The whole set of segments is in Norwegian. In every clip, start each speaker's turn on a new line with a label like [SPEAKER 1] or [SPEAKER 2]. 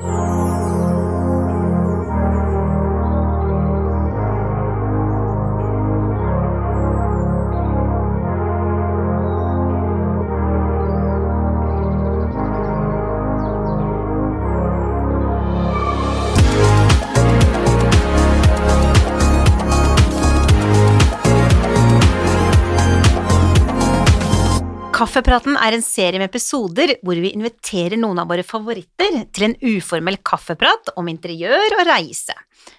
[SPEAKER 1] Música Kaffepraten er en serie med episoder hvor vi inviterer noen av våre favoritter til en uformell kaffeprat om interiør og reise.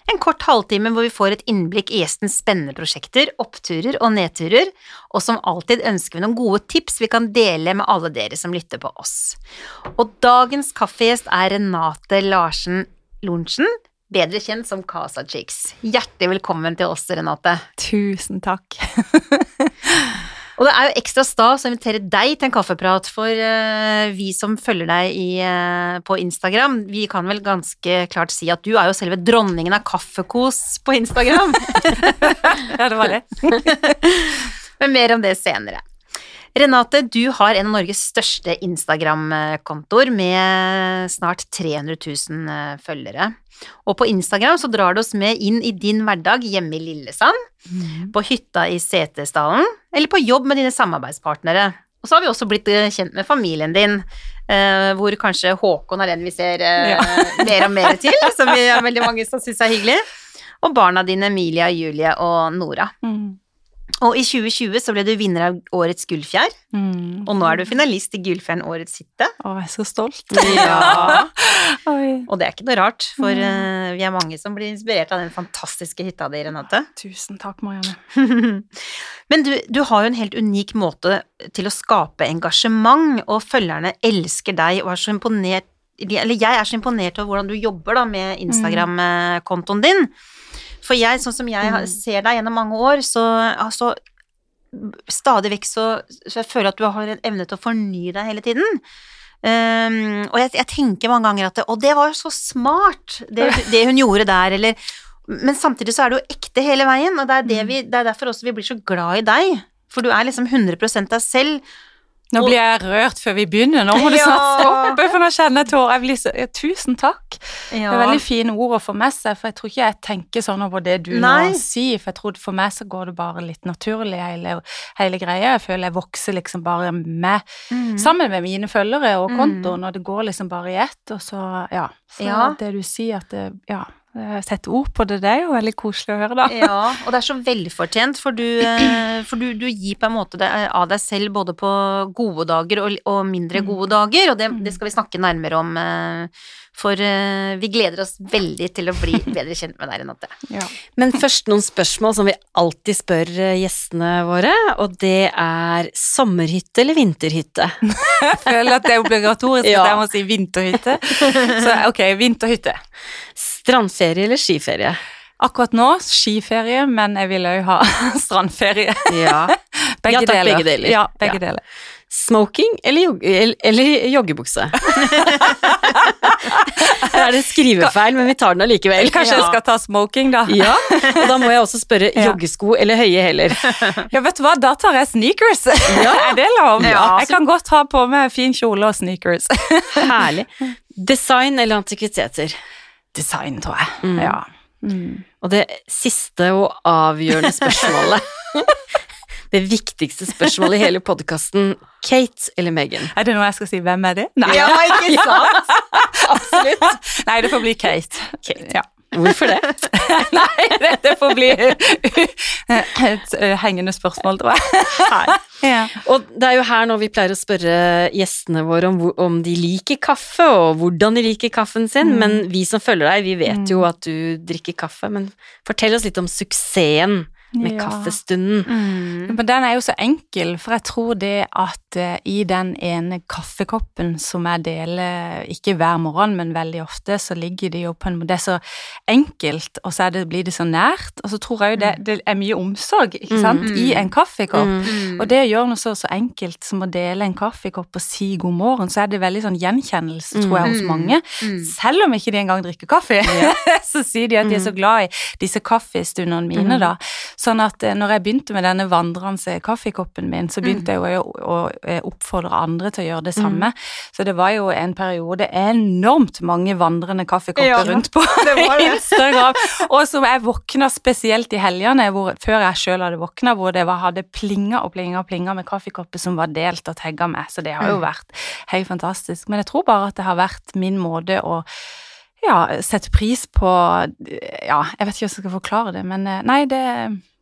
[SPEAKER 1] En kort halvtime hvor vi får et innblikk i gjestens spennende prosjekter, oppturer og nedturer, og som alltid ønsker vi noen gode tips vi kan dele med alle dere som lytter på oss. Og dagens kaffegjest er Renate Larsen Lorentzen, bedre kjent som Casa Chicks. Hjertelig velkommen til oss, Renate.
[SPEAKER 2] Tusen takk.
[SPEAKER 1] Og det er jo ekstra stas å invitere deg til en kaffeprat, for uh, vi som følger deg i, uh, på Instagram, vi kan vel ganske klart si at du er jo selve dronningen av kaffekos på Instagram.
[SPEAKER 2] ja, det var det.
[SPEAKER 1] Men mer om det senere. Renate, du har en av Norges største Instagram-kontoer med snart 300 000 eh, følgere. Og på Instagram så drar du oss med inn i din hverdag hjemme i Lillesand, mm. på hytta i Setesdalen, eller på jobb med dine samarbeidspartnere. Og så har vi også blitt eh, kjent med familien din, eh, hvor kanskje Håkon er den vi ser ja. mer og mer til, som vi er veldig mange som syns er hyggelig. Og barna dine Emilia, Julie og Nora. Mm. Og i 2020 så ble du vinner av Årets Gullfjær, mm. og nå er du finalist i Gullfjæren Årets hytte.
[SPEAKER 2] Å, jeg er så stolt.
[SPEAKER 1] Ja. og det er ikke noe rart, for uh, vi er mange som blir inspirert av den fantastiske hytta di, Renate.
[SPEAKER 2] Tusen takk, Marianne.
[SPEAKER 1] Men du, du, har jo en helt unik måte til å skape engasjement, og følgerne elsker deg og er så imponert Eller jeg er så imponert over hvordan du jobber da med Instagram-kontoen din. For jeg, sånn som jeg mm. ser deg gjennom mange år, så altså Stadig vekk så, så jeg føler at du har en evne til å fornye deg hele tiden. Um, og jeg, jeg, tenker mange ganger at Å, det var jo så smart, det, det, hun gjorde der, eller Men samtidig så er det jo ekte hele veien, og det er, det mm. vi, det er derfor også vi blir så glad i deg. For du er liksom 100% deg selv,
[SPEAKER 2] nå blir jeg rørt før vi begynner. Nå må du snart stoppe, for nå kjenner jeg tårer. Tusen takk. Det er veldig fine ord å få med seg, for jeg tror ikke jeg tenker sånn over det du Nei. nå sier. For jeg tror for meg så går det bare litt naturlig, hele, hele greia. Jeg føler jeg vokser liksom bare med, mm. sammen med mine følgere og kontoen, mm. og det går liksom bare i ett. Og så, ja. Så ja. det du sier at det, ja sette ord på det, det er jo veldig koselig å høre, da.
[SPEAKER 1] Ja, og det er så velfortjent, for du, eh, for du, du gir på en måte det av deg selv både på gode dager og, og mindre mm. gode dager, og det, det, skal vi snakke nærmere om, eh, for eh, vi gleder oss veldig til å bli bedre kjent med deg, Renate.
[SPEAKER 3] Ja. Men først noen spørsmål som vi alltid spør gjestene våre, og det er sommerhytte eller vinterhytte?
[SPEAKER 2] Jeg føler at det er obligatorisk ja. at jeg må si vinterhytte, så ok, vinterhytte.
[SPEAKER 3] Strandferie eller skiferie?
[SPEAKER 2] Akkurat nå skiferie, men jeg vil òg ha strandferie.
[SPEAKER 3] Ja.
[SPEAKER 2] begge, ja, takk,
[SPEAKER 3] deler. begge deler.
[SPEAKER 2] Ja, begge ja. deler.
[SPEAKER 3] Smoking eller, jog eller joggebukse? Her er det skrivefeil, men vi tar den allikevel.
[SPEAKER 2] Kanskje ja. jeg skal ta smoking, da.
[SPEAKER 3] ja, og da må jeg også spørre joggesko eller høye hæler?
[SPEAKER 2] Ja, vet du hva, da tar jeg sneakers. Ja. er det lov? Ja. Jeg kan godt ha på meg fin kjole og sneakers.
[SPEAKER 3] Herlig. Design eller antikviteter?
[SPEAKER 2] Design, tror jeg. Mm. Ja. Mm.
[SPEAKER 3] Og det siste og avgjørende spørsmålet Det viktigste spørsmålet i hele podkasten Kate eller Megan?
[SPEAKER 2] Er det noe jeg skal si? Hvem er det?
[SPEAKER 1] Nei. Ja, ikke sant? Absolutt.
[SPEAKER 2] Nei, det får bli Kate.
[SPEAKER 3] Kate. Ja. Hvorfor det?
[SPEAKER 2] Nei, det får bli et uh, hengende spørsmål, tror jeg.
[SPEAKER 3] ja. Og det er jo her nå vi pleier å spørre gjestene våre om, om de liker kaffe, og hvordan de liker kaffen sin, mm. men vi som følger deg, vi vet jo mm. at du drikker kaffe. Men fortell oss litt om suksessen med ja. kaffestunden.
[SPEAKER 2] Mm. Men den er jo så enkel, for jeg tror det at uh, i den ene kaffekoppen som jeg deler, ikke hver morgen, men veldig ofte, så ligger det jo på en måte Det er så enkelt, og så det, blir det så nært. Og så tror jeg jo det, mm. det er mye omsorg, ikke sant, mm. i en kaffekopp. Mm. Og det å gjøre noe så, så enkelt som å dele en kaffekopp og si god morgen, så er det veldig sånn gjenkjennelse, tror jeg, hos mm. mange. Mm. Selv om ikke de engang drikker kaffe, ja. så sier de at de er så glad i disse kaffestundene mine, da. Sånn at eh, når jeg begynte med denne vandrende kaffekoppen min, så begynte mm. jeg jo å, å, oppfordre andre til å gjøre det mm. samme. Mm. Så det var jo en periode enormt mange vandrende kaffekopper ja, rundt på Instagram. Og som jeg våkna spesielt i helgene, før jeg sjøl hadde våkna, hvor det var, hadde plinga og plinga og plinga med kaffekopper som var delt og tagga med. Så det har jo mm. vært helt fantastisk. Men jeg tror bare at det har vært min måte å ja, sette pris på Ja, jeg vet ikke hvordan jeg skal forklare det, men eh, nei, det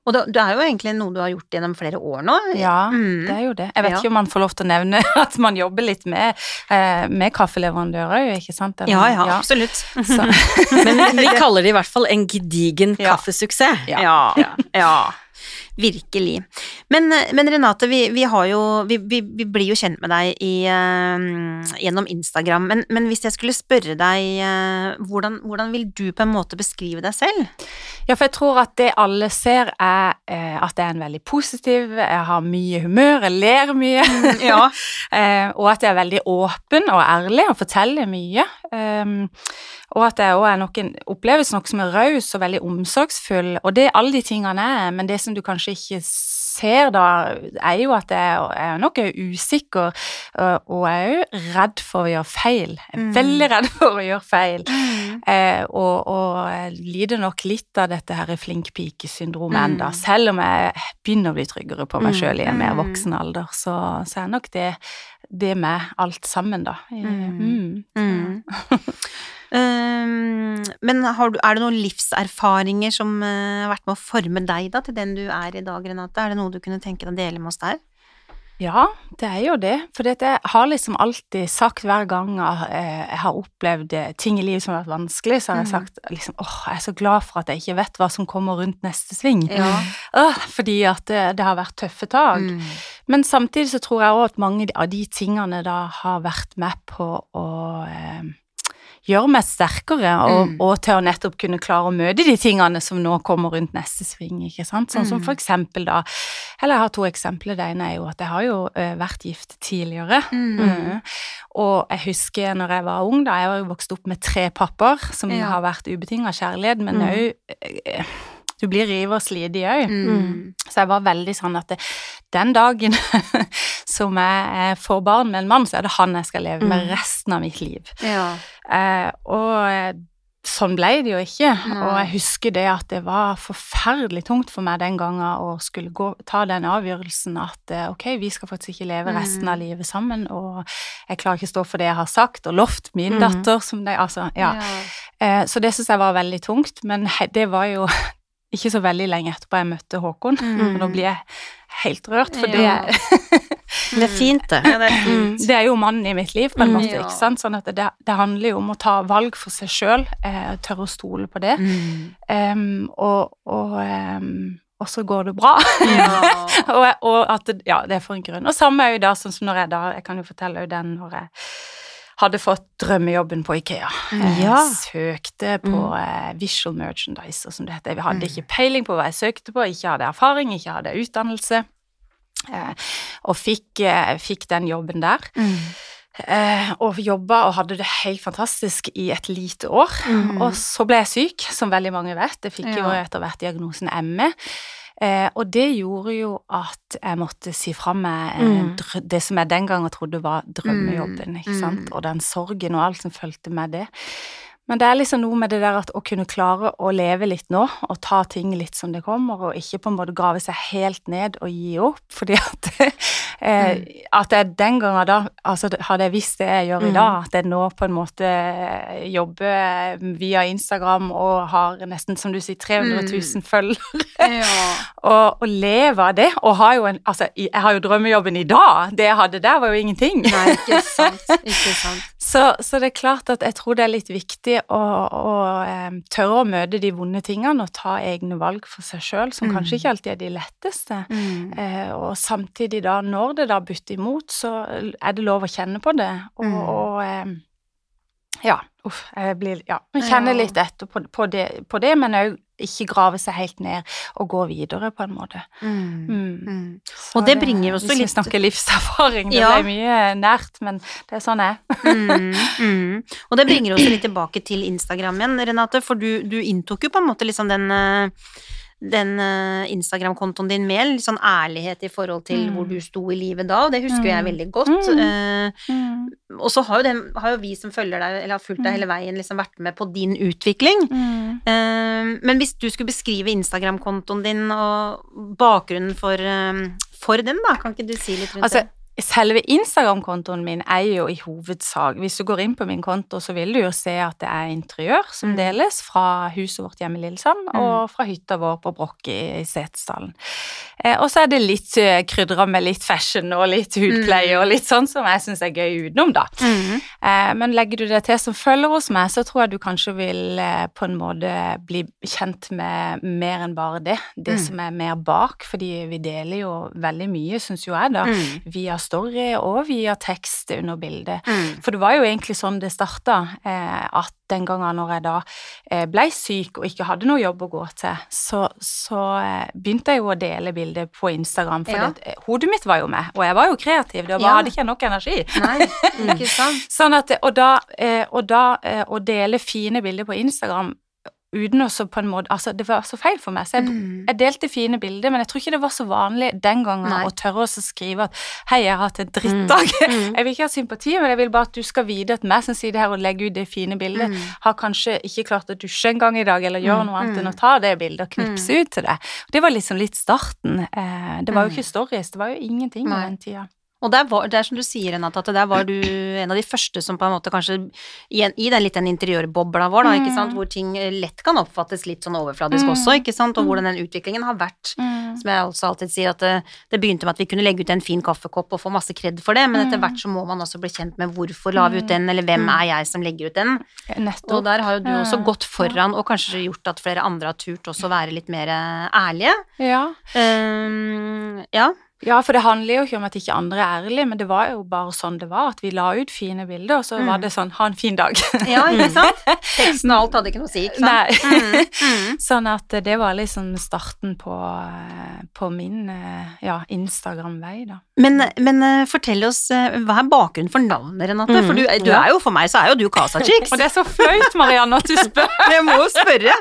[SPEAKER 1] og det, er jo egentlig noe du har gjort gjennom flere år nå.
[SPEAKER 2] Ja, mm. det er jo det. Jeg vet ja. ikke om man får lov til å nevne at man jobber litt med, eh, med kaffeleverandører, ikke sant?
[SPEAKER 1] Eller, ja, ja, ja, absolutt.
[SPEAKER 3] Men vi kaller det i hvert fall en gedigen kaffesuksess.
[SPEAKER 1] Ja. ja. Virkelig. Men, men Renate, vi, vi, jo, vi, vi, blir jo kjent med deg i, uh, gjennom Instagram, men, men, hvis jeg skulle spørre deg, uh, hvordan, hvordan, vil du på en måte beskrive deg selv?
[SPEAKER 2] Ja, for jeg tror at det alle ser er uh, at jeg er en veldig positiv, jeg har mye humør, jeg ler mye, mm, ja. og at jeg er veldig åpen og ærlig og forteller mye. Um, og at jeg òg er noen, oppleves noe som er raus og veldig omsorgsfull, og det er alle de tingene er, men det som du kanskje ikke ser da, er jo at jeg, jeg er nok usikker, og jeg er jo redd for å gjøre feil. Jeg er mm. veldig redd for å gjøre feil. Mm. Eh, og, og, lider nok litt av dette her flink pike-syndromet mm. enda, selv om jeg begynner å bli tryggere på meg mm. sjøl i en mer mm. voksen alder, så, så er nok det det med alt sammen, da. Mm.
[SPEAKER 1] Mm. Um, men du, er det noen livserfaringer som uh, har vært med å forme deg da, til den du er i dag, Renate? Er det noe du kunne tenke deg å dele med oss der?
[SPEAKER 2] Ja, det er jo det. For jeg har liksom alltid sagt hver gang jeg har opplevd eh, ting i livet som har vært vanskelig, så har jeg mm. sagt liksom åh, jeg er så glad for at jeg ikke vet hva som kommer rundt neste sving. Ja. Åh, fordi at det, det, har vært tøffe tak. Mm. Men samtidig så tror jeg òg at mange av de tingene da har vært med på å eh, gjøre meg sterkere, og, mm. og, til å nettopp kunne klare å møte de tingene som nå kommer rundt neste sving, ikke sant. Sånn som mm. for eksempel da Eller jeg har to eksempler. Det ene er jo at jeg har jo uh, vært gift tidligere. Mm. Mm. Og jeg husker når jeg var ung, da jeg var jo vokst opp med tre papper som ja. har vært ubetinga kjærlighet, men òg mm du blir riv og slitt i òg. Så jeg var veldig sånn at det, den dagen som jeg får barn med en mann, så er det han jeg skal leve med mm. resten av mitt liv. Ja. Eh, og sånn ble det jo ikke. Nei. Og jeg husker det at det var forferdelig tungt for meg den gangen å skulle gå, ta den avgjørelsen at eh, ok, vi skal faktisk ikke leve resten av mm. livet sammen, og jeg klarer ikke å stå for det jeg har sagt og lovt min mm. datter som det Altså, ja. ja. Eh, så det syns jeg var veldig tungt, men det var jo ikke så veldig lenge etterpå jeg møtte Håkon. Mm. Og nå blir jeg helt rørt, for ja. det
[SPEAKER 3] Det er fint, det. Ja,
[SPEAKER 2] det, er fint. det er jo mannen i mitt liv, på en mm, måte. Ja. ikke sant? Sånn at det, det, handler jo om å ta valg for seg sjøl, eh, tørre å stole på det. Mm. Um, og, og, um, og, så går det bra. Ja. og, og, at Ja, det er for en grunn. Og samme er jo da, sånn som når jeg da Jeg kan jo fortelle jo den når jeg hadde fått drømmejobben på Ikea. Mm. Ja. Søkte på mm. uh, visual merchandiser, som det heter. Jeg hadde mm. ikke peiling på hva jeg søkte på, ikke hadde erfaring, ikke hadde utdannelse. Uh, og fikk, uh, fikk, den jobben der. Mm. og jobba og hadde det helt fantastisk i et lite år. Mm. Og så ble jeg syk, som veldig mange vet. Jeg fikk ja. jo etter hvert diagnosen ME. Eh, og det gjorde jo at jeg måtte si fra meg eh, mm. det som jeg den gangen trodde var drømmejobben, ikke mm. sant, og den sorgen og alt som fulgte med det. Men det er liksom noe med det der at å kunne klare å leve litt nå, og ta ting litt som det kommer, og ikke på en måte grave seg helt ned og gi opp, fordi at eh, mm. At jeg den gangen da altså Hadde jeg visst det jeg gjør i dag, mm. at jeg nå på en måte jobber via Instagram og har nesten, som du sier, 300 000 mm. følgere, ja. og, og lever av det, og har jo en Altså, jeg har jo drømmejobben i dag, det jeg hadde der, var jo ingenting.
[SPEAKER 1] Nei, ikke sant. Ikke sant.
[SPEAKER 2] Så, så, det er klart at jeg tror det er litt viktig å, å um, tørre å møte de vonde tingene og ta egne valg for seg sjøl, som mm. kanskje ikke alltid er de letteste. Mm. Uh, og samtidig, da, når det da butter imot, så er det lov å kjenne på det. Og, mm. og um, ja, uff, jeg blir Ja, jeg kjenner litt etter på, på, det, på det, men òg ikke grave seg helt ned og gå videre, på en måte. Mm.
[SPEAKER 1] Mm. mm. Og det bringer også litt
[SPEAKER 2] vi snakker livserfaring, det ja. ble mye nært, men det er sånn jeg
[SPEAKER 1] mm. mm. Og det bringer også litt tilbake til Instagram igjen, Renate, for du, du inntok jo på en måte liksom den uh, den uh, Instagram-kontoen din med litt sånn ærlighet i forhold til mm. hvor du sto i livet da, og det husker mm. jeg veldig godt. Uh, og så har har jo, vi som følger deg, eller har fulgt deg mm. hele veien, liksom vært med på din utvikling. Uh, men hvis du skulle beskrive Instagram-kontoen din og bakgrunnen for, for den, da, kan ikke du si litt rundt altså, det?
[SPEAKER 2] Selve Instagram-kontoen min er jo i hovedsak Hvis du går inn på min konto, så vil du jo se at det er interiør som mm. deles fra huset vårt hjemme i Lillesand mm. og fra hytta vår på Brokk i, Setesdalen. Eh, og så er det litt eh, krydra med litt fashion og litt hudpleie mm. og litt sånn som jeg syns er gøy utenom, da. Eh, men legger du det til som følger hos meg, så tror jeg du kanskje vil eh, på en måte bli kjent med mer enn bare det. Det som er mer bak, fordi vi deler jo veldig mye, syns jo jeg, da. Via story og via tekst under bildet. Mm. For det var jo egentlig sånn det starta, eh, at den gangen når jeg da eh, ble syk og ikke hadde noe jobb å gå til, så, så eh, begynte jeg jo å dele bilder på Instagram, for ja. det, hodet mitt var jo med, og jeg var jo kreativ, da ja. hadde ikke jeg nok energi.
[SPEAKER 1] Nei, ikke sant.
[SPEAKER 2] sånn at, og da, og da å dele fine bilder på Instagram uten å så på en måte Altså, det var så feil for meg. Så jeg, mm. jeg, delte fine bilder, men jeg tror ikke det var så vanlig den gangen Nei. å tørre å skrive at 'hei, jeg har hatt en drittdag'. Mm. Mm. Jeg vil ikke ha sympati, men jeg vil bare at du skal vite at meg som sitter her og legger ut det fine bildet, mm. har kanskje ikke klart å dusje en gang i dag, eller gjøre mm. noe annet enn å ta det bildet og knipse ut til det. Det var liksom litt starten. Eh, det var jo ikke stories, det var jo ingenting på den tida.
[SPEAKER 1] Og det er som du sier, Renate, at der var du en av de første som på en måte kanskje I, i den litt den interiørbobla vår, da, ikke sant, mm. hvor ting lett kan oppfattes litt sånn overfladisk mm. også, ikke sant, og mm. hvordan den utviklingen har vært, mm. som jeg også alltid sier, at det, det, begynte med at vi kunne legge ut en fin kaffekopp og få masse kred for det, men etter mm. hvert så må man også bli kjent med hvorfor la vi ut den, eller hvem er jeg som legger ut den?
[SPEAKER 2] Nettopp.
[SPEAKER 1] Og der har jo du også gått foran og kanskje gjort at flere andre har turt også være litt mer ærlige.
[SPEAKER 2] Ja.
[SPEAKER 1] Um, ja.
[SPEAKER 2] Ja, for det handler jo ikke om at ikke andre er ærlige, men det var jo bare sånn det var. At vi la ut fine bilder, og så mm. var det sånn 'ha en fin dag'.
[SPEAKER 1] ja, ikke sant? Teksten og alt hadde ikke noe å si, ikke sant?
[SPEAKER 2] Nei. Mm. Mm. sånn at det var liksom starten på, på min ja, Instagram-vei, da.
[SPEAKER 1] Men, men, fortell oss, hva er bakgrunnen for navnet, Renate? For du, mm. du, er jo for meg, så er jo du Casa Chicks.
[SPEAKER 2] og det er så flaut, Marianne, at du spør.
[SPEAKER 1] jeg må jo spørre.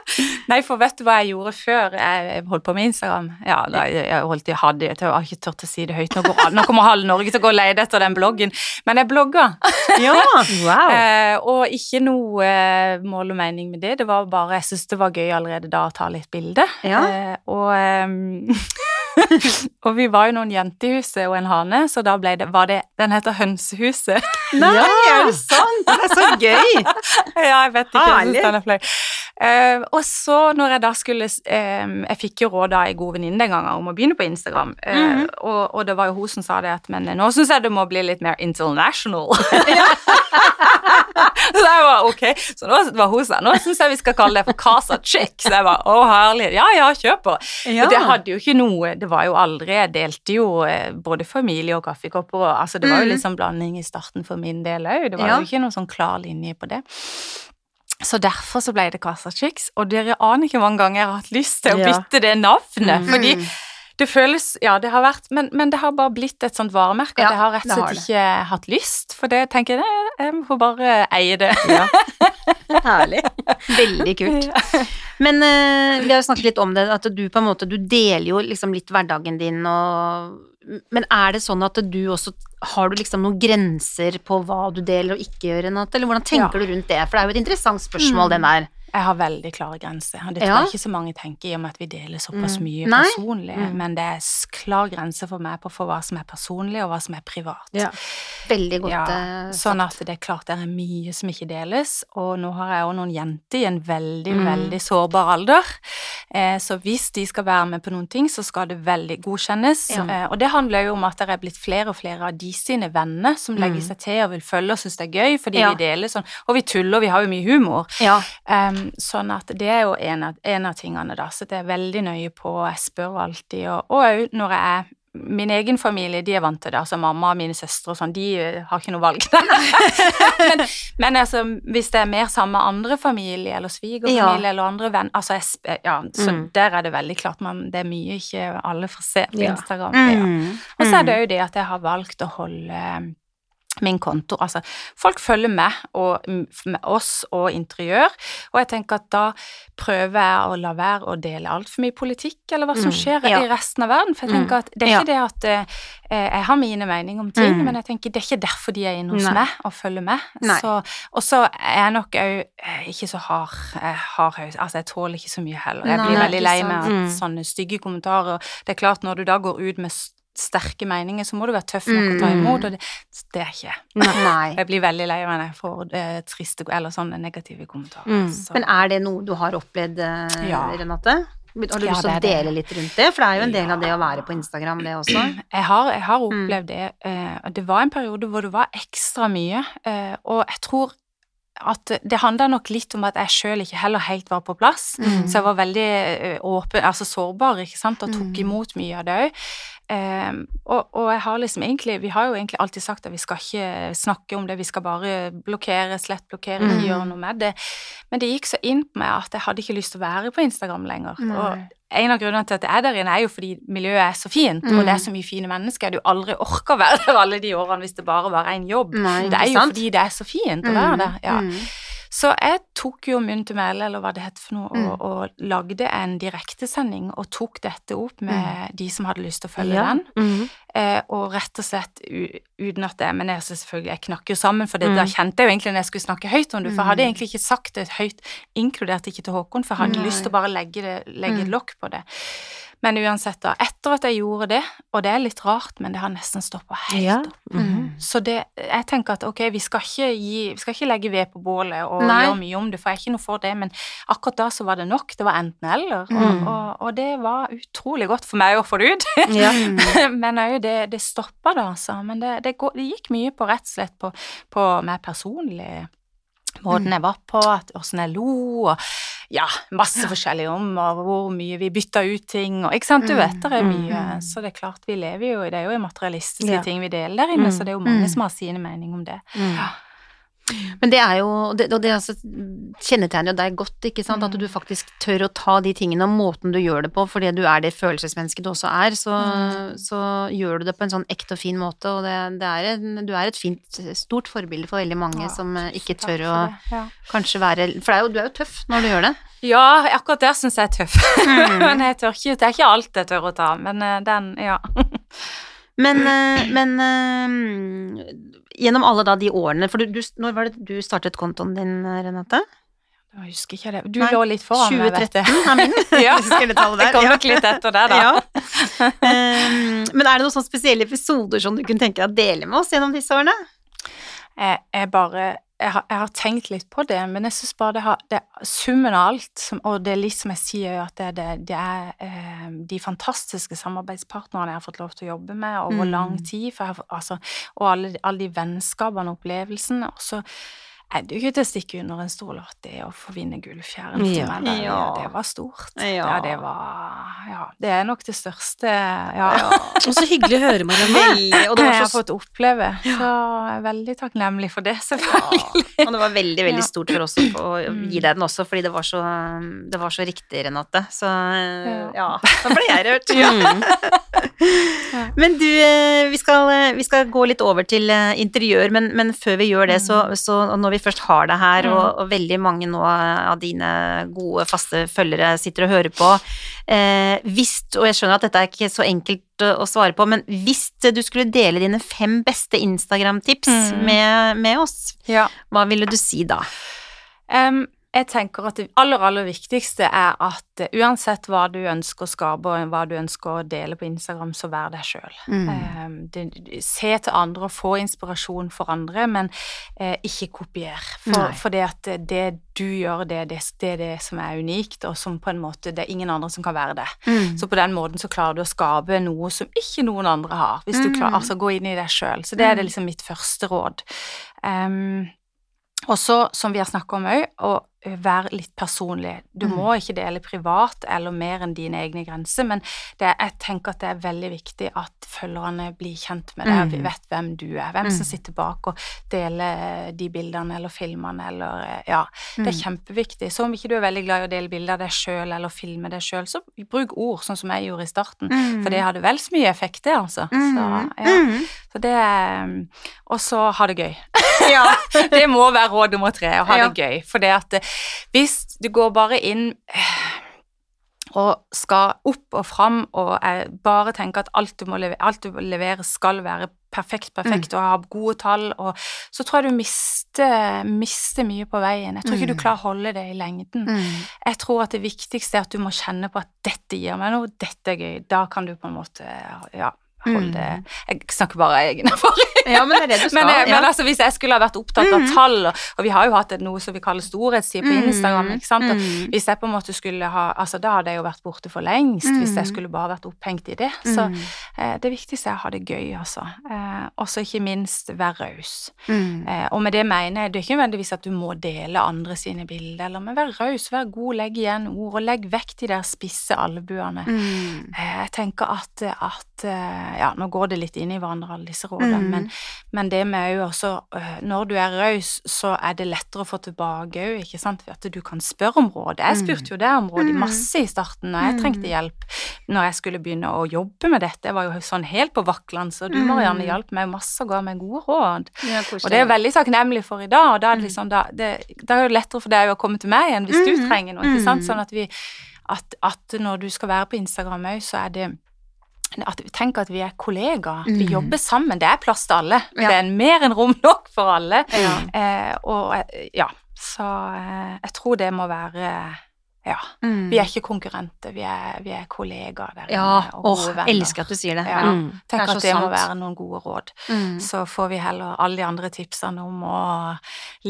[SPEAKER 2] Nei, for vet du hva jeg gjorde før jeg holdt på med Instagram? Ja, da, jeg holdt, jeg hadde, jeg har ikke turt å si det høyt. Nå, går, nå kommer halve Norge til å gå og lete etter den bloggen. Men jeg blogga.
[SPEAKER 1] Ja, wow.
[SPEAKER 2] eh, og ikke noe eh, mål og mening med det. Det var bare Jeg syntes det var gøy allerede da å ta litt bilde.
[SPEAKER 1] Ja.
[SPEAKER 2] Eh, og og vi var jo noen jenter i huset og en hane, så da ble det, var det Den heter Hønsehuset.
[SPEAKER 1] Nei, ja. er det sant? Det er så gøy!
[SPEAKER 2] ja, jeg vet ikke. Jeg Uh, og så når jeg da skulle um, Jeg fikk jo råd av ei god venninne den gangen om å begynne på Instagram, uh, mm -hmm. og, og, det var jo hun som sa det at men nå syns jeg det må bli litt mer international. så jeg var ok, så nå var hun sa nå syns jeg vi skal kalle det for Casa Chick. Så jeg var å herlig, ja ja, kjør på. Ja. Det hadde jo ikke noe Det var jo aldri Jeg delte jo både familie og kaffekopper og altså det var jo mhm. litt sånn blanding i starten for min del òg. Det var ja. jo ikke noe sånn klar linje på det. Så derfor så ble det Casa Chicks, og dere aner ikke hvor mange ganger jeg har hatt lyst til å bytte det navnet, mm. fordi det føles Ja, det har vært men, men, det har bare blitt et sånt varemerke ja, at jeg har rett og slett ikke hatt lyst, for det tenker jeg jeg får bare eie det. Ja.
[SPEAKER 1] Herlig. Veldig kult. Men uh, vi har jo snakket litt om det, at du på en måte Du deler jo liksom litt hverdagen din og Men er det sånn at du også Har du liksom noen grenser på hva du deler og ikke gjør, Renate? Eller hvordan tenker ja. du rundt det? For det er jo et interessant spørsmål, mm. den der.
[SPEAKER 2] Jeg har veldig klare grenser, og det tror ja. jeg ikke så mange tenker i og med at vi deler såpass mm. mye Nei. personlig, mm. men det er klar grense for meg på for hva som er personlig, og hva som er privat.
[SPEAKER 1] Ja. Veldig godt ja,
[SPEAKER 2] eh, Sånn at det er klart det er mye som ikke deles, og nå har jeg òg noen jenter i en veldig, mm. veldig sårbar alder, eh, så hvis de skal være med på noen ting, så skal det veldig godkjennes, eh, og det handler jo om at det er blitt flere og flere av de sine venner som legger mm. seg til og vil følge og synes det er gøy, fordi vi deler sånn, og vi tuller, vi har jo mye humor.
[SPEAKER 1] Ja.
[SPEAKER 2] Um, sånn at det er jo en av, en av, tingene, da. Så det er veldig nøye på, jeg spør alltid, og òg når jeg er Min egen familie, de er vant til det. Altså mamma og mine søstre og sånn, de eh, har ikke noe valg. men, men altså, hvis det er mer sammen med andre familie, eller svigerfamilie, ja. eller andre venner altså, jeg, ja, Så mm. der er det veldig klart man, det er mye ikke alle får se på Instagram. Ja. Mm. Og så er det jo det at jeg har valgt å holde min konto. Altså, folk følger med, og, med oss og interiør, og jeg tenker at da prøver jeg å la være å dele altfor mye politikk, eller hva som mm, skjer mm, ja. i resten av verden. For jeg tenker mm, at det er ikke ja. det at eh, jeg har mine meninger om ting, mm. men jeg tenker det er ikke derfor de er inne hos Nei. meg og følger med. Og så er jeg nok òg eh, ikke så hard, eh, hard Altså, jeg tåler ikke så mye heller. Jeg blir Nei, veldig lei meg av mm. sånne stygge kommentarer. Det er klart, når du da går ut med sterke meninger, så må du være tøff nok å ta imot, og det, det er ikke. Nei. Jeg blir veldig lei meg får eh, triste eller sånne negative kommentarer. Mm.
[SPEAKER 1] Men er det noe du har opplevd, eh, ja. Renate? Har du ja, lyst til å dele litt rundt det? For det er jo en del ja. av det å være på Instagram, det også.
[SPEAKER 2] Jeg har, jeg har opplevd mm. det. Eh, det var en periode hvor det var ekstra mye, eh, og jeg tror at det handla nok litt om at jeg sjøl ikke heller helt var på plass. Mm. Så jeg var veldig åpen, altså sårbar, ikke sant, og tok mm. imot mye av det òg. Um, og, og, jeg har liksom egentlig Vi har jo egentlig alltid sagt at vi skal ikke snakke om det, vi skal bare blokkere, slett blokkere, ikke mm. gjøre noe med det. Men det gikk så inn på meg at jeg hadde ikke lyst til å være på Instagram lenger. Nei. Og en av grunnene til at jeg er der inne, er jo fordi miljøet er så fint, mm. og det er så mye fine mennesker. Du aldri orker å være der alle de årene hvis det bare var én jobb. Nei, det er jo sant? fordi det er så fint å være mm. der. ja. Mm. Så jeg tok jo munn til mæle, eller hva det heter for noe, mm. og, og, lagde en direktesending og tok dette opp med mm. de som hadde lyst til å følge ja. den. Mm. Eh, og rett og slett uten at det Men jeg, selvfølgelig, jeg knakk jo sammen, for det, da mm. kjente jeg jo egentlig når jeg skulle snakke høyt om det, for jeg hadde mm. egentlig ikke sagt det høyt, inkludert ikke til Håkon, for jeg hadde lyst til å bare legge, det, legge et mm. lokk på det. Men uansett, da, etter at jeg gjorde det, og det er litt rart, men det har nesten stoppa helt ja. opp. Mm -hmm. Så det, jeg tenker at ok, vi skal ikke, gi, vi skal ikke legge ved på bålet og Nei. gjøre mye om det, for jeg er ikke noe for det, men akkurat da så var det nok. Det var enten-eller, mm. og, og, og, det var utrolig godt for meg å få det ut. Ja. men òg det, det stoppa da, altså. Men det, det, går, det, gikk mye på rett og slett på, på meg personlig måten jeg var på, åssen jeg lo, og ja, masse forskjellig om, og hvor mye vi bytta ut ting, og ikke sant, du vet det er mm, mye, mm, mm. så det er klart vi lever jo, i det er jo materialistiske ja. ting vi deler der inne, så det er jo mange som har sine meninger om det. Ja.
[SPEAKER 1] Men det er jo det, Og det altså kjennetegner jo deg godt, ikke sant, at du faktisk tør å ta de tingene og måten du gjør det på, fordi du er det følelsesmennesket du også er, så, mm. så gjør du det på en sånn ekte og fin måte, og det, det er en, du er et fint, stort forbilde for veldig mange ja, som eh, ikke tør å ja. kanskje være For er jo, du er jo tøff når du gjør det.
[SPEAKER 2] Ja, akkurat der syns jeg er tøff. Mm. men jeg tør ikke Det er ikke alt jeg tør å ta, men eh, den, ja.
[SPEAKER 1] Men, eh, men uh, gjennom alle da de årene For du, du, når var det du startet kontoen din, Renate?
[SPEAKER 2] Jeg husker ikke det. Du Nei, lå litt foran
[SPEAKER 1] 2013 er min.
[SPEAKER 2] ja, jeg kom nok litt etter det, da. Ja.
[SPEAKER 1] Um, men er det noen sånne spesielle episoder som du kunne tenke deg å dele med oss gjennom disse årene?
[SPEAKER 2] Jeg, jeg bare jeg har, jeg har, tenkt litt på det, men jeg syns bare det, har, det summen av alt, som, og det er litt som jeg sier, at det, det, det er eh, de fantastiske samarbeidspartnerne jeg har fått lov til å jobbe med over mm. lang tid, jeg, altså, og alle, alle de vennskapene og opplevelsene. Og så er det jo ikke til å stikke under en stol at det å få vinne Gullfjæren for ja. meg, det, ja. det, var stort. Ja. ja. det var Ja, det er nok det største, ja.
[SPEAKER 3] og så hyggelig å høre, Marianne.
[SPEAKER 2] Og det har. Jeg har fått oppleve, så jeg er veldig takknemlig for det, selvfølgelig.
[SPEAKER 1] Og det var veldig, veldig stort for oss å gi deg den også, fordi det var så, det var så riktig, Renate. Så ja, da ble jeg rørt. Men du, eh, vi skal, eh, vi skal, gå litt over til eh, interiør, men, men før vi gjør det, så, mm. så når vi først har det her, og, mm. og, veldig mange nå av dine gode, faste følgere sitter og hører på eh, Hvis, og jeg skjønner at dette er ikke så enkelt å svare på, men hvis du skulle dele dine fem beste Instagram-tips mm. med, med, oss, ja. hva ville du si da?
[SPEAKER 2] Um, jeg tenker at det aller, aller viktigste er at uh, uansett hva du ønsker å skape, og hva du ønsker å dele på Instagram, så vær deg sjøl. Mm. Eh, se til andre og få inspirasjon for andre, men eh, ikke kopier. For, for, det at det du gjør, det, det, det, er det som er unikt, og som på en måte det er ingen andre som kan være det. Mm. Så på den måten så klarer du å skape noe som ikke noen andre har, hvis du klarer mm. altså gå inn i deg sjøl. Så det er det mm. liksom mitt første råd. Um, og så, som vi har snakka om òg, å være litt personlig. Du må ikke dele privat eller mer enn dine egne grenser, men det, jeg tenker at det er veldig viktig at følgerne blir kjent med deg, mm. vet hvem du er, hvem som sitter bak og deler de bildene eller filmene eller Ja, det er kjempeviktig. Så om ikke du er veldig glad i å dele bilder av deg sjøl eller filme deg sjøl, så bruk ord, sånn som jeg gjorde i starten, for det hadde vel så mye effekt, det, altså. Så, ja. så det Og så ha det gøy. ja. det må være råd nummer tre, å ha ja. det gøy. For det at hvis du går bare inn og skal opp og fram og bare tenker at alt du må levere, alt du leverer skal være perfekt, perfekt, mm. og ha gode tall, og så tror jeg du mister, mister, mye på veien. Jeg tror ikke mm. du klarer å holde det i lengden. Mm. Jeg tror at det viktigste er at du må kjenne på at dette gir meg noe, dette er gøy. Da kan du på en måte ja, holde mm. Jeg snakker bare av egen erfaring.
[SPEAKER 1] Ja, men det er det du skal.
[SPEAKER 2] men,
[SPEAKER 1] ja.
[SPEAKER 2] men altså, hvis jeg skulle ha vært opptatt av mm. tall, og, og, vi har jo hatt noe som vi kaller storhetstid på mm. Instagram, ikke sant, og hvis jeg på en måte skulle ha Altså, da hadde jeg jo vært borte for lengst hvis jeg skulle bare vært opphengt i det. Så eh, det viktigste er å ha det gøy, altså. Eh, og så ikke minst være raus. Eh, og med det mener jeg det er ikke nødvendigvis at du må dele andre sine bilder, eller men vær raus, vær god, legg igjen ord, og legg vekk de der spisse albuene. Eh, jeg tenker at, at eh, ja, nå går det litt inn i hverandre, alle disse rådene, mm. men, men, det med òg også øh, Når du er raus, så er det lettere å få tilbake òg, ikke sant, ved at du kan spørre om råd. Jeg spurte jo det om råd i mm. masse i starten og jeg trengte mm. hjelp, når jeg skulle begynne å jobbe med dette. Jeg var jo sånn helt på vaklende, så du, Marianne, hjalp meg masse og ga meg gode råd. Ja, og det er jeg veldig takknemlig for i dag, og da er det liksom da, det, da er det lettere for deg å komme til meg igjen hvis du trenger noe, ikke sant, sånn at vi at, at når du skal være på Instagram òg, så er det at tenk at vi er kollegaer. Mm. Vi jobber sammen. Det er plass til alle. Ja. Det er mer enn rom nok for alle. Ja. Eh, og eh, ja, så eh, jeg tror det må være ja. Mm. Vi er ikke konkurrenter, vi er, vi er kollegaer der
[SPEAKER 1] ja. og gode Åh, venner. Elsker at du sier det.
[SPEAKER 2] Ja. Mm. Tenk det at det sant. må være noen gode råd. Mm. Så får vi heller alle de andre tipsene om å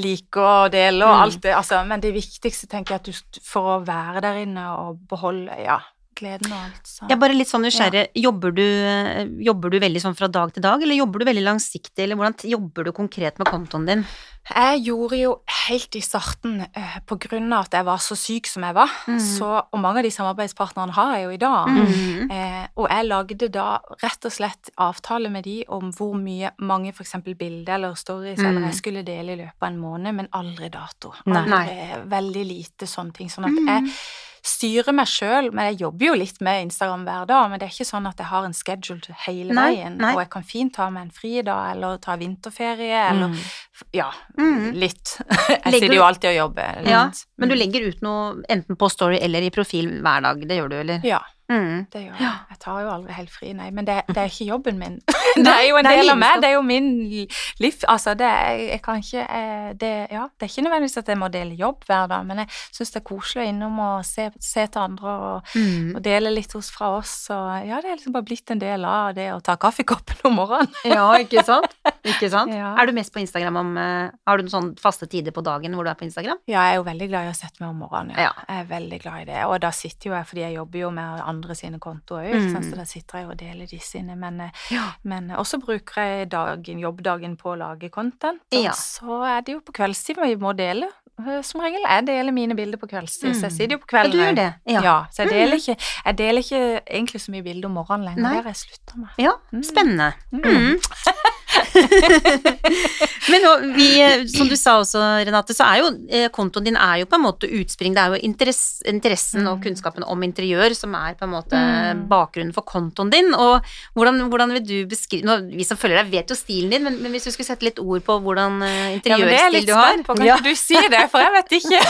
[SPEAKER 2] like og dele og mm. alt det. Altså, men det viktigste tenker jeg at du for å være der inne og beholde Ja, gleden og alt. Så.
[SPEAKER 1] Jeg er bare litt sånn nysgjerrig. Ja. Jobber, du, jobber, du, veldig sånn fra dag til dag, eller jobber du veldig langsiktig, eller hvordan jobber du konkret med kontoen din?
[SPEAKER 2] Jeg gjorde jo helt i starten, eh, på grunn av at jeg var så syk som jeg var, mm. så, og mange av de samarbeidspartnerne har jeg jo i dag, mm. eh, og jeg lagde da rett og slett avtale med de om hvor mye mange f.eks. bilder eller stories mm. eller jeg skulle dele i løpet av en måned, men aldri dato. Aldri, veldig lite sånne ting. Sånn at mm. jeg styrer meg sjøl, men jeg jobber jo litt med Instagram hver dag. Men det er ikke sånn at jeg har en schedule hele nei, veien. Nei. Og jeg kan fint ta meg en fridag, eller ta vinterferie, eller mm. ja, mm. litt. Jeg legger sitter jo alltid og jobber.
[SPEAKER 1] Litt. Ja, men du legger ut noe enten på Story eller i profil hver dag, det gjør du, eller?
[SPEAKER 2] Ja. Mm. Det gjør jeg. Jeg tar jo aldri helt fri, nei. Men det, det er ikke jobben min. det er jo en del av meg. Det er jo min liv. Altså, det jeg kan ikke eh, det, Ja, det er ikke nødvendigvis at jeg må dele jobb hver dag, men jeg syns det er koselig å innom og se, se til andre og, mm. og, dele litt hos fra oss. Og ja, det er liksom bare blitt en del av det å ta kaffekoppen om morgenen.
[SPEAKER 1] ja, ikke sant? Ikke sant? Ja. Er du mest på Instagram om uh, Har du noen sånne faste tider på dagen hvor du er på Instagram?
[SPEAKER 2] Ja, jeg er jo veldig glad i å sette meg om morgenen. Ja. ja. Jeg er veldig glad i det. Og da sitter jo jeg, fordi jeg jobber jo med andre sine kontoer òg, mm. så da sitter jeg og deler de sine. Men, eh, ja. men eh, også bruker jeg dagen, jobbdagen på å lage content, og ja. så er det jo på kveldstid vi må dele. Eh, som regel. Jeg deler mine bilder på kveldstid, mm. så jeg mm. sitter jo på kvelden.
[SPEAKER 1] Ja, du gjør det? Ja.
[SPEAKER 2] ja så jeg deler, mm. ikke, jeg deler ikke egentlig så mye bilder om morgenen lenger. Det har jeg slutta med.
[SPEAKER 1] Ja, mm. spennende. Mm. Men vi, som du sa også, Renate, så er jo eh, kontoen din er jo på en måte utspring. Det er jo interess, interessen mm. og kunnskapen om interiør som er på en måte mm. bakgrunnen for kontoen din. Og hvordan, hvordan vil du beskrive nå, Vi som følger deg, vet jo stilen din, men, men, hvis du skulle sette litt ord på hvordan interiørstil
[SPEAKER 2] ja,
[SPEAKER 1] du har
[SPEAKER 2] på. Kan ja. du si det, for jeg vet ikke.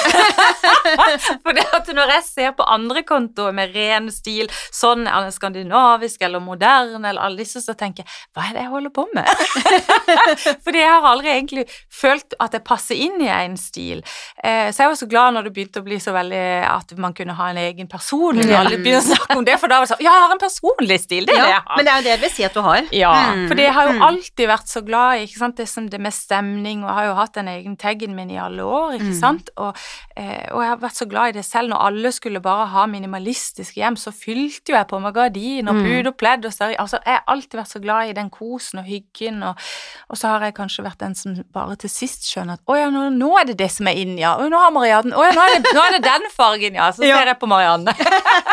[SPEAKER 2] for det at når jeg ser på andre kontoer med ren stil, sånn er skandinavisk eller moderne eller alle disse, så tenker jeg hva er det jeg holder på med? Fordi jeg har aldri egentlig følt at jeg passer inn i en stil. Eh, så jeg var så glad når det begynte å bli så veldig at man kunne ha en egen personlig ja. Alle begynte å snakke om det, for da var det sånn Ja, jeg har en personlig stil, det er
[SPEAKER 1] ja,
[SPEAKER 2] det jeg har.
[SPEAKER 1] Men det er jo det jeg vil si at du har.
[SPEAKER 2] Ja, mm. for jeg har jo mm. alltid vært så glad i det, som det med stemning, og jeg har jo hatt den egen taggen min i alle år, ikke mm. sant, og, eh, og, jeg har vært så glad i det selv. Når alle skulle bare ha minimalistiske hjem, så fylte jo jeg på meg gardin og pud og pledd og større Altså, jeg har alltid vært så glad i den kosen og hyggen Og, og, så har jeg kanskje vært den som bare til sist skjønner at å ja, nå, nå er det det som er inn, ja. Å, nå har Marianne Å ja, nå er, det, nå er det den fargen, ja. Så ser jeg på Marianne.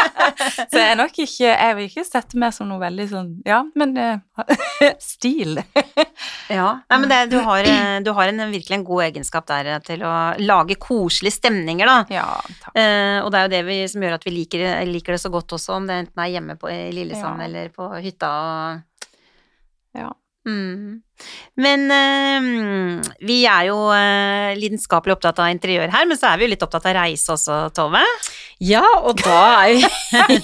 [SPEAKER 2] så jeg er nok ikke Jeg vil ikke sette meg som noe veldig sånn Ja, men uh, stil.
[SPEAKER 1] ja. Nei, men det, du, har, eh, du har en, virkelig en god egenskap der til å lage koselige stemninger, da.
[SPEAKER 2] Ja,
[SPEAKER 1] takk. Uh, og det er jo det vi, som gjør at vi liker, liker, det så godt også, om det enten er hjemme på, i Lillesand ja. eller på hytta.
[SPEAKER 2] Ja.
[SPEAKER 1] Mm. Men øh, vi er jo øh, lidenskapelig opptatt av interiør her, men så er vi jo litt opptatt av reise også, Tove.
[SPEAKER 3] Ja, og da er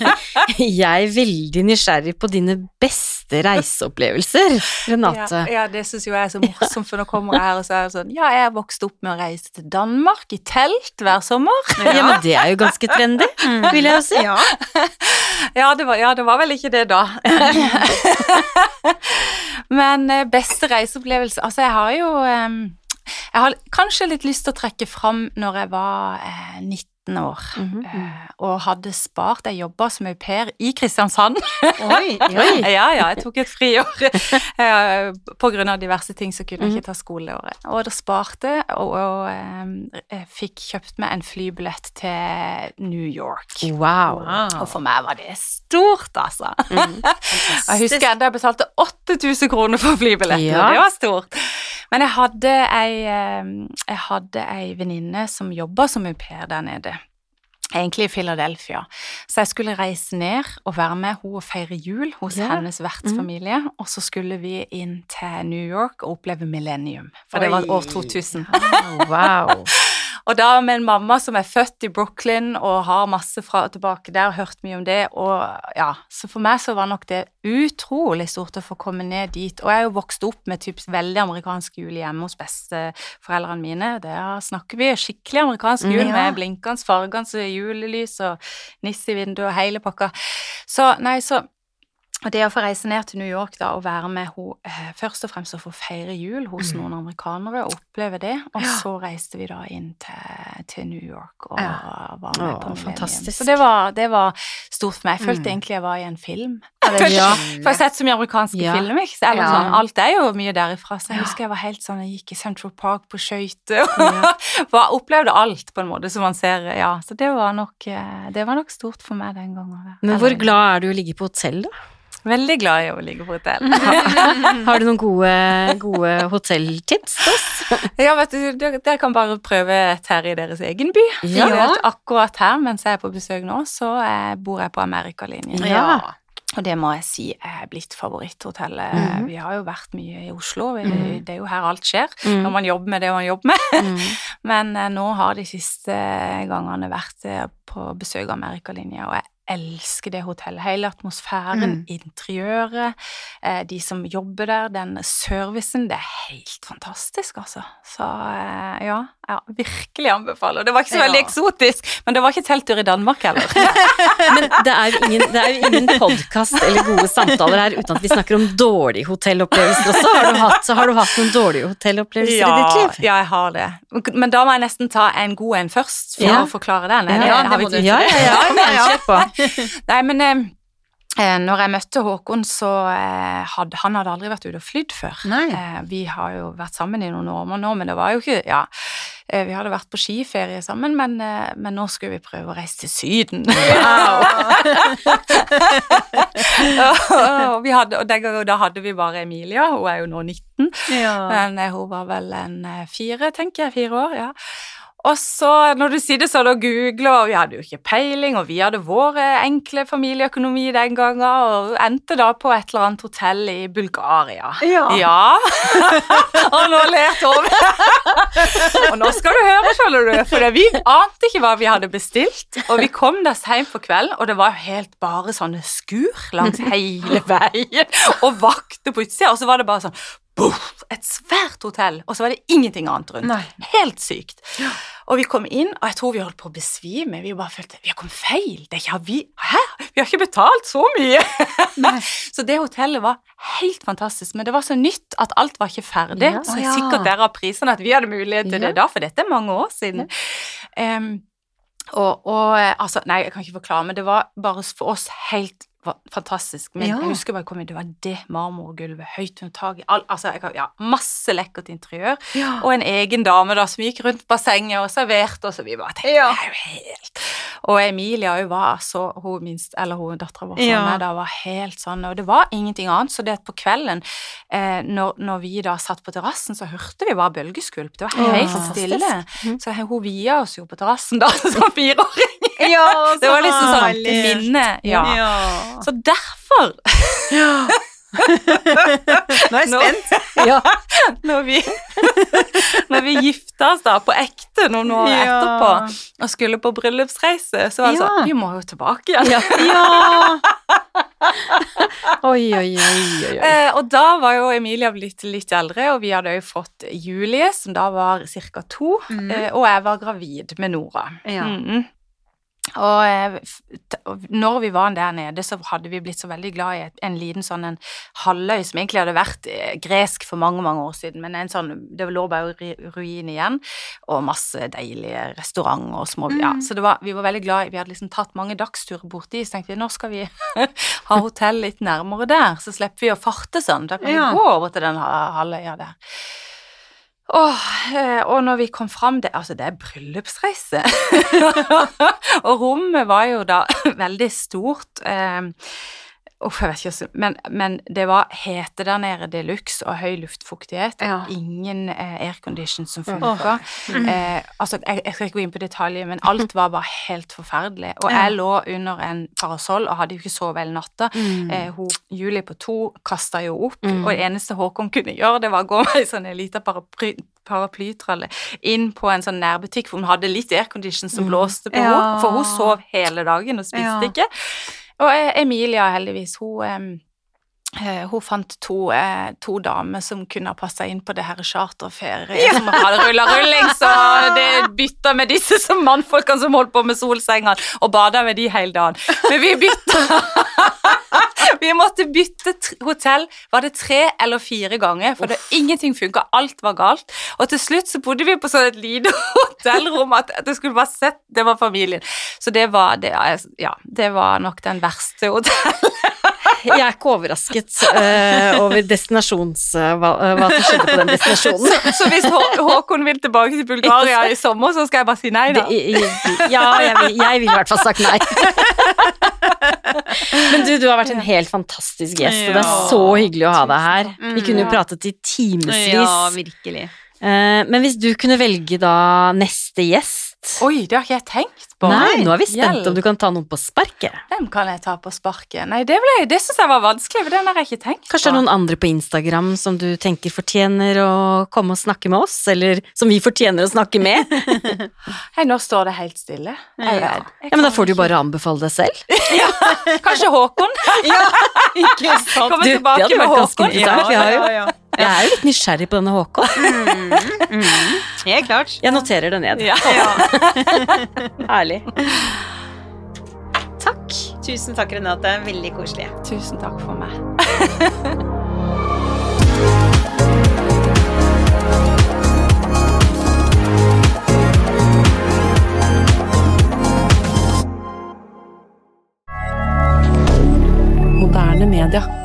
[SPEAKER 3] jeg veldig nysgjerrig på dine beste reiseopplevelser, Renate.
[SPEAKER 2] Ja, ja det syns jo jeg er så morsomt, for nå kommer jeg her og så er det sånn Ja, jeg har vokst opp med å reise til Danmark i telt hver sommer.
[SPEAKER 3] Ja, ja men det er jo ganske trendy, vil jeg jo si.
[SPEAKER 2] Ja, ja, det, var, ja det var vel ikke det da. men eh, beste reiseopplevelse Altså, jeg har jo Jeg har kanskje litt lyst til å trekke fram når jeg var 19 eh, år mm -hmm. og hadde spart Jeg jobba som au pair i Kristiansand.
[SPEAKER 1] Oi, oi.
[SPEAKER 2] ja, ja, jeg tok et friår. På grunn av diverse ting så kunne jeg ikke mhm. ta skoleåret. Og da sparte og, og jeg fikk kjøpt meg en flybillett til New York.
[SPEAKER 3] Wow.
[SPEAKER 2] Og for meg var det stort, altså. Mm, jeg husker enda jeg betalte 8000 kroner for flybilletten, ja. det var stort. Men jeg hadde ei, jeg hadde ei venninne som jobba som au pair der nede egentlig i Philadelphia. Så jeg skulle reise ned og være med henne og feire jul hos yeah. hennes vertsfamilie. Mm. Og så skulle vi inn til New York og oppleve millennium, for Oi. det var år 2000.
[SPEAKER 3] Oh, wow.
[SPEAKER 2] Og da med en mamma som er født i Brooklyn og har masse fra og tilbake der, hørt mye om det, og ja, så for meg så var nok det utrolig stort å få komme ned dit. Og jeg er jo vokst opp med typ veldig amerikansk jul hjemme hos besteforeldrene mine. Der snakker vi skikkelig amerikansk jul mm, ja. med blinkende, fargende julelys og nisse i vinduet og hele pakka. Så nei, så og det å få reise ned til New York da, og være med henne eh, først og fremst å få feire jul hos mm. noen amerikanere og oppleve det, og ja. så reiste vi da inn til, til New York og ja. var med Åh, på Fantastisk. Så det var, det var, stort for meg. Jeg følte mm. egentlig jeg var i en film. For jeg har sett så mye amerikanske ja. filmer. Ikke? Eller sånn, alt er jo mye derifra. Så jeg husker jeg var helt sånn Jeg gikk i Central Park på skøyter og opplevde alt på en måte som man ser. Ja, så det var nok, eh, det var nok stort for meg den gangen.
[SPEAKER 3] Men hvor glad er du å ligge på hotell, da?
[SPEAKER 2] Veldig glad i å ligge på hotell.
[SPEAKER 3] Har du noen gode, gode hotelltips til oss?
[SPEAKER 2] ja, vet du, dere kan bare prøve et her i deres egen by. Ja. Akkurat her, mens jeg er på besøk nå, så eh, bor jeg på Amerikalinjen.
[SPEAKER 3] Ja.
[SPEAKER 2] Og det må jeg si er blitt favoritthotellet. Mm -hmm. Vi har jo vært mye i Oslo, vi, mm. det er jo her alt skjer mm. når man jobber med det man jobber med. Mhm. Men eh, nå har de siste gangene vært eh, på besøk av Amerikalinja, og jeg elsker det hotellet. Hele atmosfæren, mm. interiøret, eh, de som jobber der, den servicen. Det er helt fantastisk, altså. Så eh, ja, ja virkelig anbefaler. Det var ikke så veldig ja. eksotisk, men det var ikke telttur i Danmark heller.
[SPEAKER 3] men det er jo ingen, det ingen podkast eller gode samtaler her uten at vi snakker om dårlige hotellopplevelser også. Har du hatt, har du hatt noen dårlige hotellopplevelser
[SPEAKER 2] ja,
[SPEAKER 3] i ditt liv?
[SPEAKER 2] Ja, jeg har det. Men da må jeg nesten ta en god en først, for å forklare den.
[SPEAKER 3] Ja, det må du. Ja, ja, ja, ja, ja.
[SPEAKER 2] Nei, men eh, når jeg møtte Håkon, så eh, hadde han hadde aldri vært ute og flydd før. Eh, vi har jo vært sammen i noen år nå, men det var jo ikke Ja, eh, vi hadde vært på skiferie sammen, men, eh, men, nå skulle vi prøve å reise til Syden. Wow. og, vi hadde, og gang, da hadde vi bare Emilia, hun er jo nå 19, ja. men hun var vel en fire, tenker jeg, fire år. ja. Og så, når du sier det sånn og googler, og vi hadde jo ikke peiling, og vi hadde vår enkle familieøkonomi den gangen, og endte da på et eller annet hotell i Bulgaria.
[SPEAKER 1] Ja.
[SPEAKER 2] ja. og nå ler Tove. og nå skal du høre, skjønner du, for vi ante ikke hva vi hadde bestilt, og vi kom der seint på kvelden, og det var jo helt bare sånne skur langs hele veien, og vakter på utsida, og så var det bare sånn et svært hotell, og så var det ingenting annet rundt.
[SPEAKER 1] Nei.
[SPEAKER 2] Helt sykt. Ja. Og vi kom inn, og jeg tror vi holdt på å besvime. Vi bare følte vi har kommet feil. Det er ikke vi Hæ? Vi har ikke betalt så mye! så det hotellet var helt fantastisk. Men det var så nytt at alt var ikke ferdig. Ja. Så sikkert derav prisene at vi hadde mulighet til det da, for dette er mange år siden. Um, og, og, altså, Nei, jeg kan ikke forklare, men det var bare for oss helt fantastisk. Men ja. jeg husker bare kom inn, det var det marmorgulvet, høyt under taket, altså jeg, ja, masse lekkert interiør. Ja. Og en egen dame da som gikk rundt bassenget og serverte, og så vi bare tenkte ja. det er jo helt Og Emilia jo var så Hun minst, eller hun dattera vår ja. da var helt sånn, og det var ingenting annet. Så det at på kvelden, eh, når, når, vi da satt på terrassen, så hørte vi bare bølgeskvulp. Det var helt stille. Mm. Så hun via oss jo på terrassen da som fireåring.
[SPEAKER 1] Ja,
[SPEAKER 2] det var liksom sånn minne. Ja. ja. Så derfor
[SPEAKER 1] ja. Nå er jeg spent.
[SPEAKER 2] ja. Når vi, når vi gifta oss da på ekte noen år ja. etterpå og skulle på bryllupsreise, så var det ja. sånn Vi må jo tilbake igjen.
[SPEAKER 3] Ja. oi, oi, oi, oi.
[SPEAKER 2] Eh, og da var jo Emilia blitt litt eldre, og vi hadde jo fått Julie, som da var ca. to, mm. eh, og jeg var gravid med Nora. Ja. Mm -hmm. Og når vi var der nede, så hadde vi blitt så veldig glad i en liten sånn en halvøy som egentlig hadde vært eh, gresk for mange, mange år siden, men en sånn, det lå bare ruin igjen, og masse deilige restauranter og små mm. Ja, så var, vi var veldig glad i Vi hadde liksom tatt mange dagsturer borti, så tenkte vi nå skal vi ha hotell litt nærmere der, så slipper vi å farte sånn. Da kan vi gå over til den halvøya der. Eh, og når vi kom fram det, Altså, det er bryllupsreise. og rommet var jo da veldig stort. Eh, Uff, jeg vet ikke, men, men det var hete der nede de luxe og høy luftfuktighet. Ja. Ingen eh, aircondition som funka. Mm. Eh, altså, jeg, jeg, skal ikke gå inn på detaljer, men alt var bare helt forferdelig. Og jeg lå under en parasoll og hadde jo ikke sovet hele natta. Mm. Eh, hun, Julie på to kasta jo opp, mm. og det eneste Håkon kunne gjøre, det var å gå med ei sånn lita paraply paraplytralle inn på en sånn nærbutikk for hun hadde litt aircondition som mm. blåste på ja. henne, for hun sov hele dagen og spiste ja. ikke. Og eh, Emilia, heldigvis, hun Uh, hun fant to, uh, to, damer som kunne ha passa inn på det her charterferie ja. som hadde rulla rulling, så det bytta med disse som mannfolkene som holdt på med solsengene, og bada med de hele dagen. Men vi bytta Vi måtte bytte hotell, var det tre eller fire ganger, for det, ingenting funka, alt var galt. Og til slutt så bodde vi på sånn et lite hotellrom at det skulle bare sett Det var familien. Så det var, det, ja, det var nok den verste hotellet.
[SPEAKER 3] Jeg er ikke overrasket uh, over destinasjons... Uh, hva, hva, som skjedde på den destinasjonen.
[SPEAKER 2] Så, så hvis Hå Håkon vil tilbake til Bulgaria i sommer, så skal jeg bare si nei, da? Det,
[SPEAKER 3] ja, jeg vil, jeg vil i hvert fall sagt nei. Men du, du har vært en helt fantastisk gjest, og det er så hyggelig å ha deg her. Vi kunne jo pratet i timevis.
[SPEAKER 1] Ja, virkelig.
[SPEAKER 3] Men hvis du kunne velge da neste gjest
[SPEAKER 2] Oi, det har ikke jeg tenkt på.
[SPEAKER 3] Nei, nå er vi spent om du kan ta noen på sparket.
[SPEAKER 2] Hvem kan jeg ta på sparket? Nei, det, ble, det syns jeg var vanskelig, for den har jeg ikke tenkt
[SPEAKER 3] på. Kanskje det er noen andre på Instagram som du tenker fortjener å komme og snakke med oss, eller som vi fortjener å snakke med?
[SPEAKER 2] Hei, nå står det helt stille.
[SPEAKER 3] Jeg, ja. Ja, men da får du jo bare anbefale deg selv.
[SPEAKER 2] ja, kanskje Håkon? ja,
[SPEAKER 3] ikke sant. Komme tilbake med Håkon. Ja, ja, ja. Jeg er jo litt nysgjerrig på denne HK. mm,
[SPEAKER 1] mm, helt klart.
[SPEAKER 3] Jeg noterer det ned. Ja. Herlig
[SPEAKER 1] Takk. Tusen takk, Renate. Veldig koselig.
[SPEAKER 2] Tusen takk for meg. Moderne media.